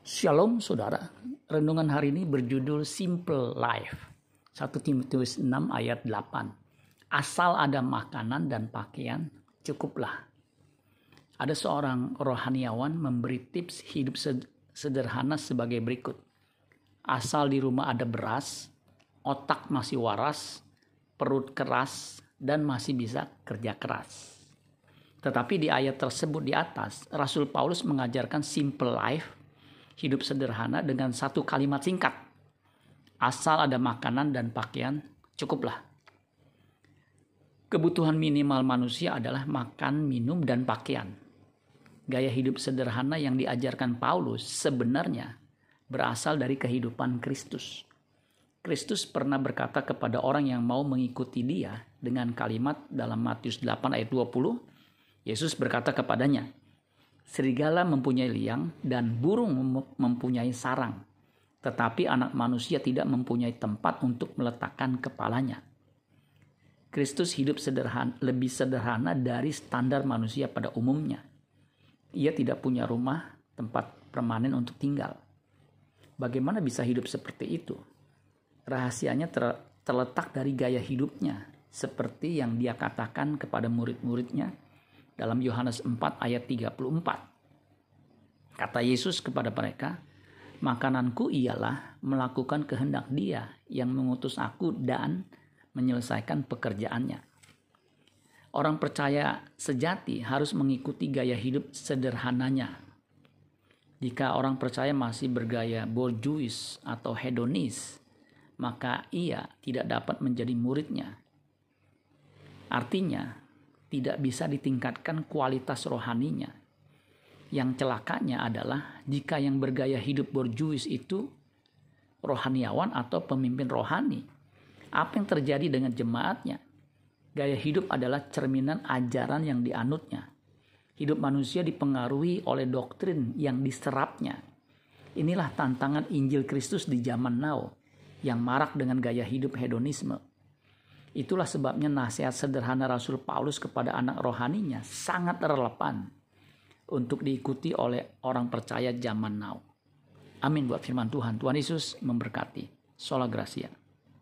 Shalom saudara, renungan hari ini berjudul Simple Life. 1 Timotius 6 ayat 8. Asal ada makanan dan pakaian, cukuplah. Ada seorang rohaniawan memberi tips hidup sederhana sebagai berikut. Asal di rumah ada beras, otak masih waras, perut keras, dan masih bisa kerja keras. Tetapi di ayat tersebut di atas, Rasul Paulus mengajarkan simple life hidup sederhana dengan satu kalimat singkat. Asal ada makanan dan pakaian, cukuplah. Kebutuhan minimal manusia adalah makan, minum, dan pakaian. Gaya hidup sederhana yang diajarkan Paulus sebenarnya berasal dari kehidupan Kristus. Kristus pernah berkata kepada orang yang mau mengikuti dia dengan kalimat dalam Matius 8 ayat 20, Yesus berkata kepadanya, Serigala mempunyai liang dan burung mempunyai sarang, tetapi anak manusia tidak mempunyai tempat untuk meletakkan kepalanya. Kristus hidup sederhana, lebih sederhana dari standar manusia pada umumnya. Ia tidak punya rumah, tempat permanen untuk tinggal. Bagaimana bisa hidup seperti itu? Rahasianya ter, terletak dari gaya hidupnya, seperti yang dia katakan kepada murid-muridnya dalam Yohanes 4 ayat 34. Kata Yesus kepada mereka, makananku ialah melakukan kehendak dia yang mengutus aku dan menyelesaikan pekerjaannya. Orang percaya sejati harus mengikuti gaya hidup sederhananya. Jika orang percaya masih bergaya borjuis atau hedonis, maka ia tidak dapat menjadi muridnya. Artinya, tidak bisa ditingkatkan kualitas rohaninya. Yang celakanya adalah jika yang bergaya hidup borjuis itu rohaniawan atau pemimpin rohani. Apa yang terjadi dengan jemaatnya? Gaya hidup adalah cerminan ajaran yang dianutnya. Hidup manusia dipengaruhi oleh doktrin yang diserapnya. Inilah tantangan Injil Kristus di zaman now yang marak dengan gaya hidup hedonisme Itulah sebabnya nasihat sederhana Rasul Paulus kepada anak rohaninya sangat relevan untuk diikuti oleh orang percaya zaman now. Amin buat firman Tuhan. Tuhan Yesus memberkati. Sola Gracia.